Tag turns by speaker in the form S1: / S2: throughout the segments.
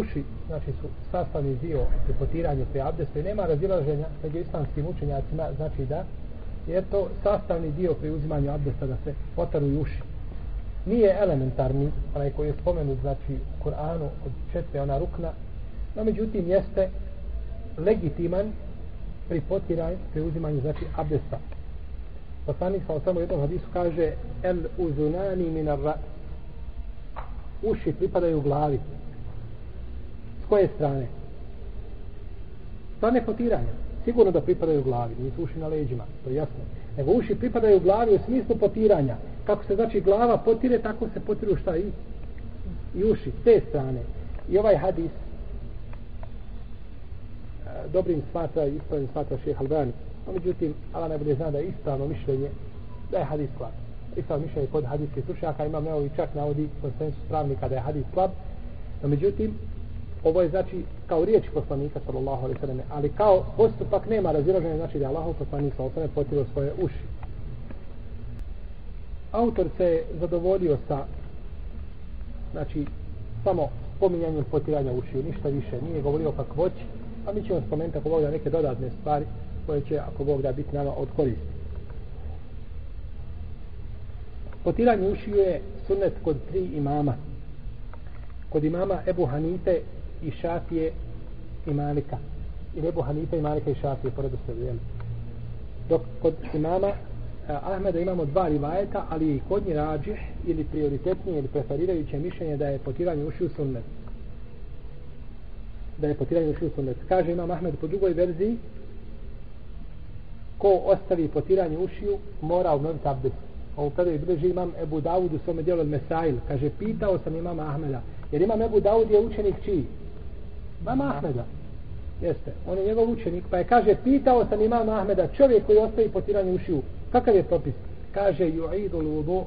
S1: uši, znači su sastavni dio pri potiranju pri abdestu i nema razilaženja među islamskim učenjacima, znači da je to sastavni dio pri uzimanju abdesta da se potaruju uši. Nije elementarni, onaj koji je spomenut, znači u Koranu od četve ona rukna, no međutim jeste legitiman pri potiranju, pri uzimanju, znači abdesta. Poslanik sa osam u jednom hadisu kaže el uzunani minar ra uši pripadaju glavi s koje strane? Strane potiranja. Sigurno da pripadaju glavi nisu uši na leđima to je jasno. Nego uši pripadaju glavi u smislu potiranja. Kako se znači glava potire tako se potiru šta i i uši s te strane. I ovaj hadis e, dobrim smatra i ispravim smatra šeha Albani. No međutim Allah najbolje zna da je ispravno mišljenje da je hadis slab. Ispravno mišljenje kod hadijskih slušaka imam neovi čak navodi konsensus pravnika da je hadis slab. No međutim ovo je znači kao riječ poslanika sallallahu alejhi ve selleme, ali kao postupak nema razilaženja znači da Allahov poslanik sallallahu alaihi potiro svoje uši. Autor se zadovoljio sa znači samo spominjanjem potiranja ušiju ništa više. Nije govorio o kakvoći a mi ćemo spomenuti ako Bog da neke dodatne stvari koje će ako Bog da biti nama od koristi. Potiranje ušiju je sunnet kod tri imama. Kod imama Ebu Hanife i Šafije i Malika. I Ebu Hanife i Malika i Šafije pored u sebi dok kod imama e, Ahmeda imamo dva rivajeta ali i kod nje rađih ili prioritetnije ili preferirajuće mišljenje da je potiranje ušiju sunnet. Da je potiranje ušiju sunnet. Kaže imam Ahmed po drugoj verziji ko ostavi potiranje ušiju mora obnoviti abdest. Ovu predaju bliži imam Ebu Dawud u svome dijelu Mesail. Kaže pitao sam imam Ahmeda jer imam Ebu Dawud je učenik čiji? Imam Ahmeda jeste, on je njegov učenik pa je kaže pitao sam imam Ahmeda čovjek koji ostavi potiranje ušiju kakav je propis? Kaže ju'idu l'udu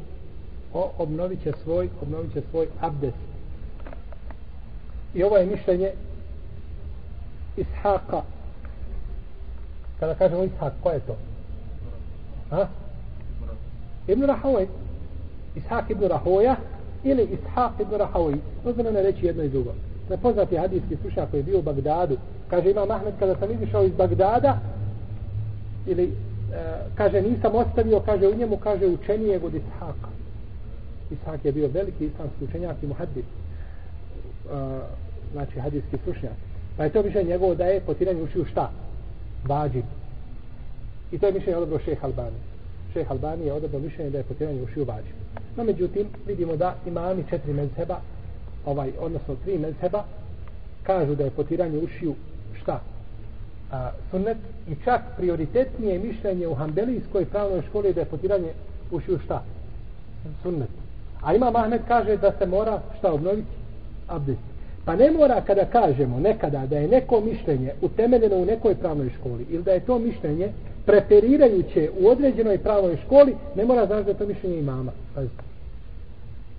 S1: o obnovit će svoj obnovit će svoj abdest i ovo je mišljenje Ishaqa. Kada kažemo Ishaq, ko je to? Ha? Ibn Rahavaj Ishaq ibn Rahoja ili Ishaq ibn Rahavaj možda ne reći jedno i drugo nepoznati hadijski slušak koji je bio u Bagdadu kaže imam Ahmed kada sam izišao iz Bagdada ili e, kaže nisam ostavio kaže u njemu kaže učenije od Ishaka. Ishak je bio veliki islamski učenjak i muhaddis e, znači hadijski slušnjak pa je to više njegovo da je potiranje učio šta? Vađib. i to je mišljenje odobro šeha Albani šeha Albani je odobro mišljenje da je potiranje učio vađib. no međutim vidimo da imami četiri mezheba ovaj, odnosno tri mezheba kažu da je potiranje ušiju šta? A, sunnet i čak prioritetnije mišljenje u Hanbelijskoj pravnoj školi da je potiranje ušiju šta? Sunnet. A ima Mahmed kaže da se mora šta obnoviti? Abdest. Pa ne mora kada kažemo nekada da je neko mišljenje utemeljeno u nekoj pravnoj školi ili da je to mišljenje preferirajuće u određenoj pravnoj školi, ne mora znači da je to mišljenje imama. Pazite.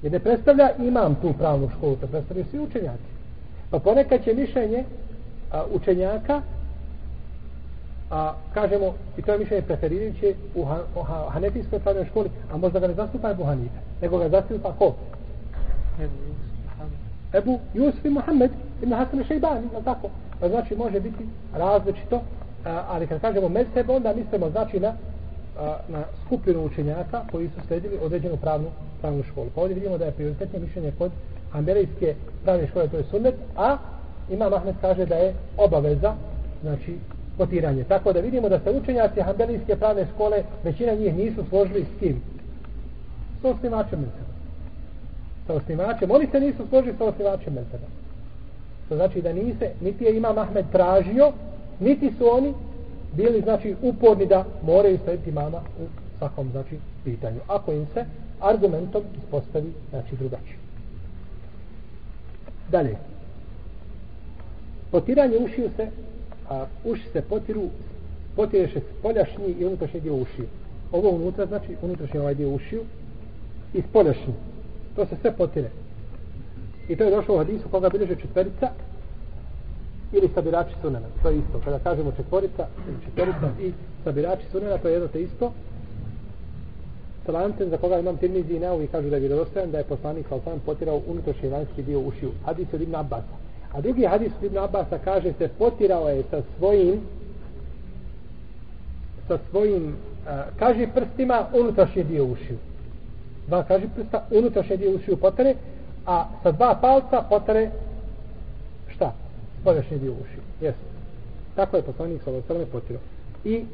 S1: Jer ne predstavlja imam tu pravnu školu, to predstavljaju svi učenjaci. Pa ponekad će mišljenje a, učenjaka, a, kažemo, i to je mišljenje preferirajuće u, ha, ha, hanefijskoj pravnoj školi, a možda ga ne zastupa Ebu Hanife, nego ga zastupa ko? Ebu Jusuf i Muhammed ibn Hasan Šeibani, je tako? Pa znači može biti različito, a, ali kad kažemo mezheb, onda mislimo znači na na skupinu učenjaka koji su sledili određenu pravnu, pravnu školu. Pa ovdje vidimo da je prioritetno mišljenje kod Ambelijske pravne škole, to je sunnet, a ima Mahmed kaže da je obaveza, znači, potiranje. Tako da vidimo da se učenjaci Ambelijske pravne škole, većina njih nisu složili s kim? S osnivačem Mezheba. Sa osnivačem. Oni se nisu složili sa osnivačem Mezheba. To znači da nise, niti je ima Mahmed tražio, niti su oni bili znači uporni da moraju slediti mama u svakom znači pitanju. Ako im se argumentom ispostavi znači drugačije. Dalje. Potiranje ušiju se, a uši se potiru, potire se spoljašnji i unutrašnji dio ušiju. Ovo unutra znači unutrašnji ovaj dio ušiju i spoljašnji. To se sve potire. I to je došlo u hadisu koga bilježe četverica ili sabirači sunena. To je isto. Kada kažemo četvorica četvorica i sabirači sunena, to je jedno te isto. Salancen za koga imam tirmizi i neovi kažu da je vjerodostojan da je poslanik kao potirao unutrašnji vanjski dio ušiju. Hadis od Ibn Abbas. A drugi hadis Ibn Abasa kaže se potirao je sa svojim sa svojim a, kaži prstima unutrašnji dio ušiju. Dva kaži prsta unutrašnji dio ušiju potare, a sa dva palca potare? Spoljašnji dio ušiju. Jesu. Tako je poslanik sa ovoj potirao. I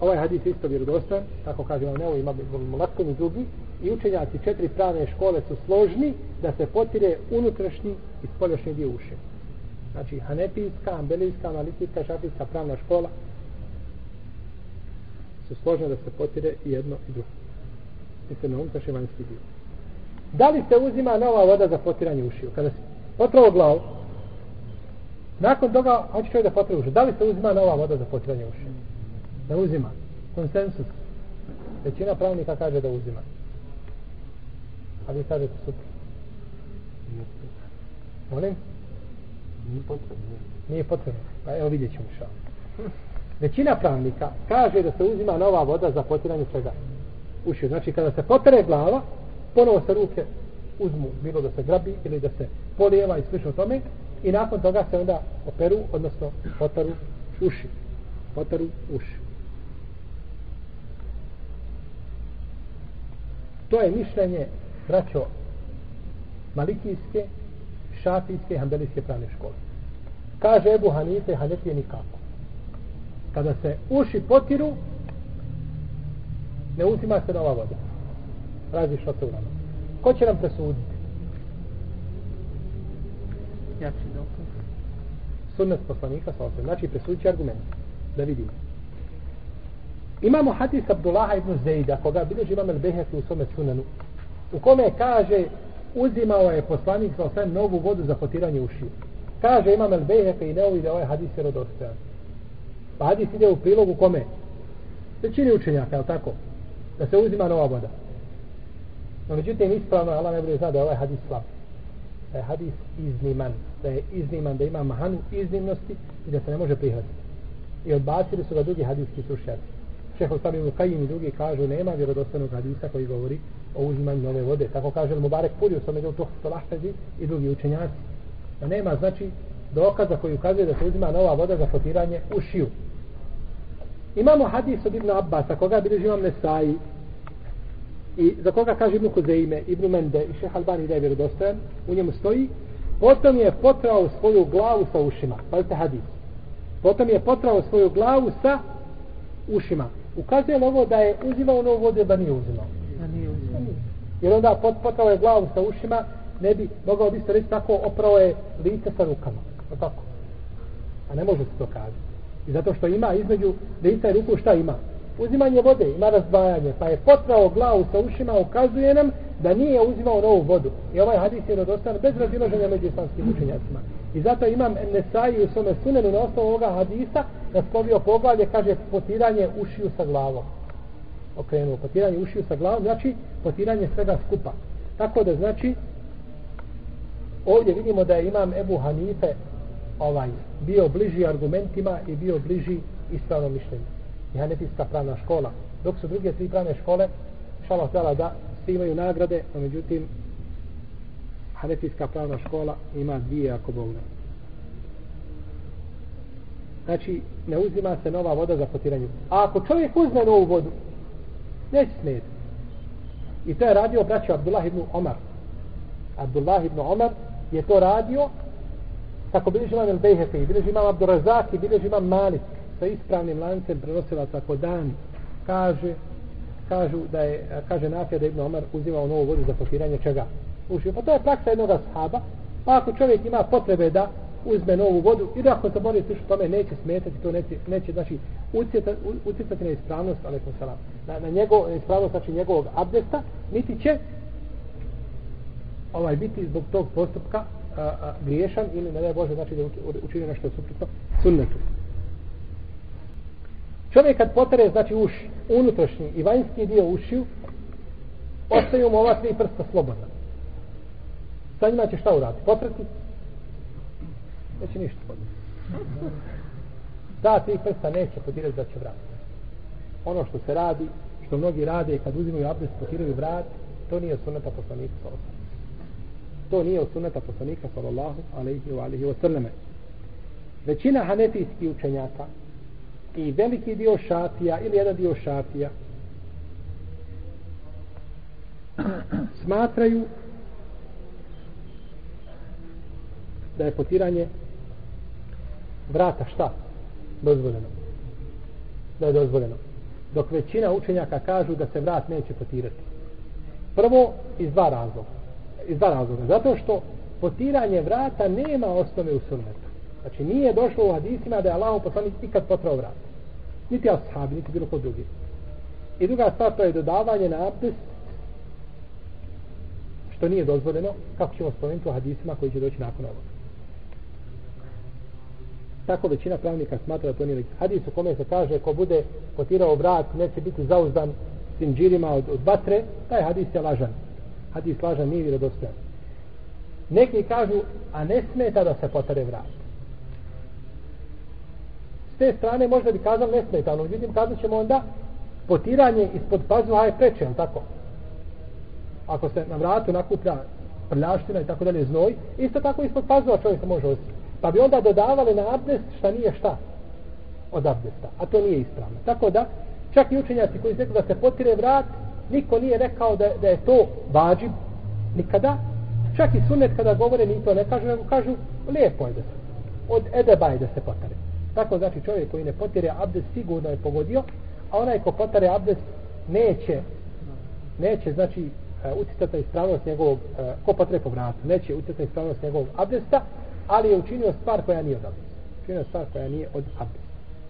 S1: ovaj hadis isto vjerodostan, tako kaže on evo ima mlakom i drugi, i učenjaci četiri pravne škole su složni da se potire unutrašnji i spoljašnji dio uše. Znači, hanepijska, ambelijska, analitijska, šafijska pravna škola su složne da se potire i jedno i drugo. Mislim na unutrašnji vanjski dio. Da li se uzima nova voda za potiranje ušiju? Kada se potrao glavu, nakon toga, hoće čovjek da potire ušiju. Da li se uzima nova voda za potiranje ušiju? Da uzima. Konsensus. Većina pravnika kaže da uzima. A vi kažete super. Molim?
S2: Nije potrebno.
S1: Nije potrebno. Pa evo vidjet ćemo šta. Većina pravnika kaže da se uzima nova voda za potiranje svega ušiju. Znači kada se potare glava, ponovo se ruke uzmu, bilo da se grabi ili da se polijeva i slično tome i nakon toga se onda operu, odnosno potaru uši. Potaru uši. To je mišljenje braćo malikijske, šafijske i hambelijske pravne škole. Kaže Ebu Hanife, Hanefije nikako. Kada se uši potiru, ne uzima se nova voda. Razišla se u nama. Ko će nam presuditi?
S3: Ja dokaz.
S1: Sunnet poslanika sa osvijem. Znači, presudići argument. Da vidimo. Imamo hadis Abdullaha ibn Zejda, koga bilježi imam el-Beheki u svome sunanu u kome kaže uzimao je poslanik sa osvijem novu vodu za potiranje ušiju. Kaže imam el-Beheki i ne uvide ovaj hadis je rodostojan. Pa hadis ide u prilogu kome? Većini učenjaka, je tako? Da se uzima nova voda. No, međutim, ispravno, Allah ne bude zna da je ovaj hadis slab. Da je hadis izniman. Da je izniman, da ima mahanu iznimnosti i da se ne može prihvatiti. I odbacili su ga drugi hadijski slušaci. Šeho Sami Mukajim i drugi kažu nema vjerodostanog hadisa koji govori o uzimanju nove vode. Tako kaže Mubarek Puri u svome delu Tuhtu Lahtazi i drugi učenjaci. Da nema, znači, dokaza koji ukazuje da se uzima nova voda za potiranje u šiju. Imamo hadis od Ibn Abbas, koga bilježi imam Nesai, i za koga kaže Ibn Kuzeime, Ibn Mende i Šeha Albani da je vjerodostojan, u njemu stoji, potom je potrao svoju glavu sa ušima. Pazite hadis. Potom je potrao svoju glavu sa ušima. Ukazuje na ovo da je uzimao novu vodu, da nije uzimao.
S3: Da nije uzimao.
S1: Jer onda pot, potrao je glavu sa ušima, ne bi mogao bi se reći tako, oprao je lice sa rukama. O tako. A ne može se to kazati. I zato što ima između lica i ruku šta ima? Uzimanje vode, ima razdvajanje. Pa je potrao glavu sa ušima, ukazuje nam da nije uzimao novu vodu. I ovaj hadis je rodostan bez razilaženja među islamskim učenjacima. I zato imam Nesai u svome sunenu na osnovu ovoga hadisa naslovio poglavlje, kaže potiranje ušiju sa glavom. Okrenuo, potiranje ušiju sa glavom, znači potiranje svega skupa. Tako da znači, ovdje vidimo da je imam Ebu Hanife ovaj, bio bliži argumentima i bio bliži ispravnom mišljenju. I Hanefijska pravna škola. Dok su druge tri pravne škole, šala htjela da svi imaju nagrade, no međutim, Hanefijska pravna škola ima dvije ako Bog ne. Znači, ne uzima se nova voda za potiranje. A ako čovjek uzme novu vodu, neće smijeti. I to je radio braćo Abdullah ibn Omar. Abdullah ibn Omar je to radio tako bilježi imam El-Bejhefe, bilježi imam Abdurazak i bilježi imam Malik sa ispravnim lancem prenosila tako dan kaže kažu da je kaže Nafija da Ibn Omar uzimao novu vodu za potiranje čega? Ušio. Pa to je praksa jednog sahaba. Pa ako čovjek ima potrebe da uzme novu vodu i da ako se bori slišu tome neće smetati, to neće, neće znači utjecati na ispravnost, ali salam, na, na njegov, na ispravnost, znači njegovog abdesta, niti će ovaj biti zbog tog postupka a, a, griješan ili ne daj Bože znači da učini nešto suprotno sunnetu. Čovjek kad potere, znači uši, unutrašnji i vanjski dio ušiju, ostaju mu ova tri prsta slobodna. Sa njima će šta uraditi? Potrati? Neće ništa podnijeti. Ta tri prsta neće podirati da će vratiti. Ono što se radi, što mnogi rade kad uzimaju abdest, potiraju vrat, to nije sunneta poslanika sa osam. to nije od sunneta poslanika sallallahu alaihi wa alaihi wa sallame. Većina hanefijskih učenjaka i veliki dio šafija ili jedan dio šafija smatraju da je potiranje vrata šta? Dozvoljeno. Da je dozvoljeno. Dok većina učenjaka kažu da se vrat neće potirati. Prvo, iz dva razloga. Iz dva razloga. Zato što potiranje vrata nema osnove u sunnetu. Znači nije došlo u hadisima da je Allah poslanik ikad potrao vrat. Niti ashabi, niti bilo ko drugi. I druga stvar to je dodavanje na abdest što nije dozvoljeno, kako ćemo spomenuti u hadisima koji će doći nakon ovoga. Tako većina pravnika smatra da to nije hadis u kome se kaže ko bude potirao vrat neće biti zauzdan sinđirima od, od batre, taj hadis je lažan. Hadis lažan nije vjerodostojan. Neki kažu, a ne smeta da se potare vrat. S te strane možda bi kazal nesmetano. vidim kazat ćemo onda potiranje ispod pazuha je preče, tako? Ako se na vratu nakuplja prljaština i tako dalje znoj, isto tako ispod pazuha čovjek se može osjetiti. Pa bi onda dodavali na abdest šta nije šta od abdesta. A to nije ispravno. Tako da, čak i učenjaci koji su da se potire vrat, niko nije rekao da, da je to vađib nikada. Čak i sunet kada govore ni to ne kažu, nego kažu lijepo je da se od edeba je da se potare. Tako znači čovjek koji ne potire abdest sigurno je pogodio, a onaj ko potare abdest neće neće znači e, utjecati na ispravnost njegovog, e, ko potre po vratu, neće utjecati na ispravnost njegovog abdesta, ali je učinio stvar koja nije od abdesta. Učinio stvar koja nije od abdesta.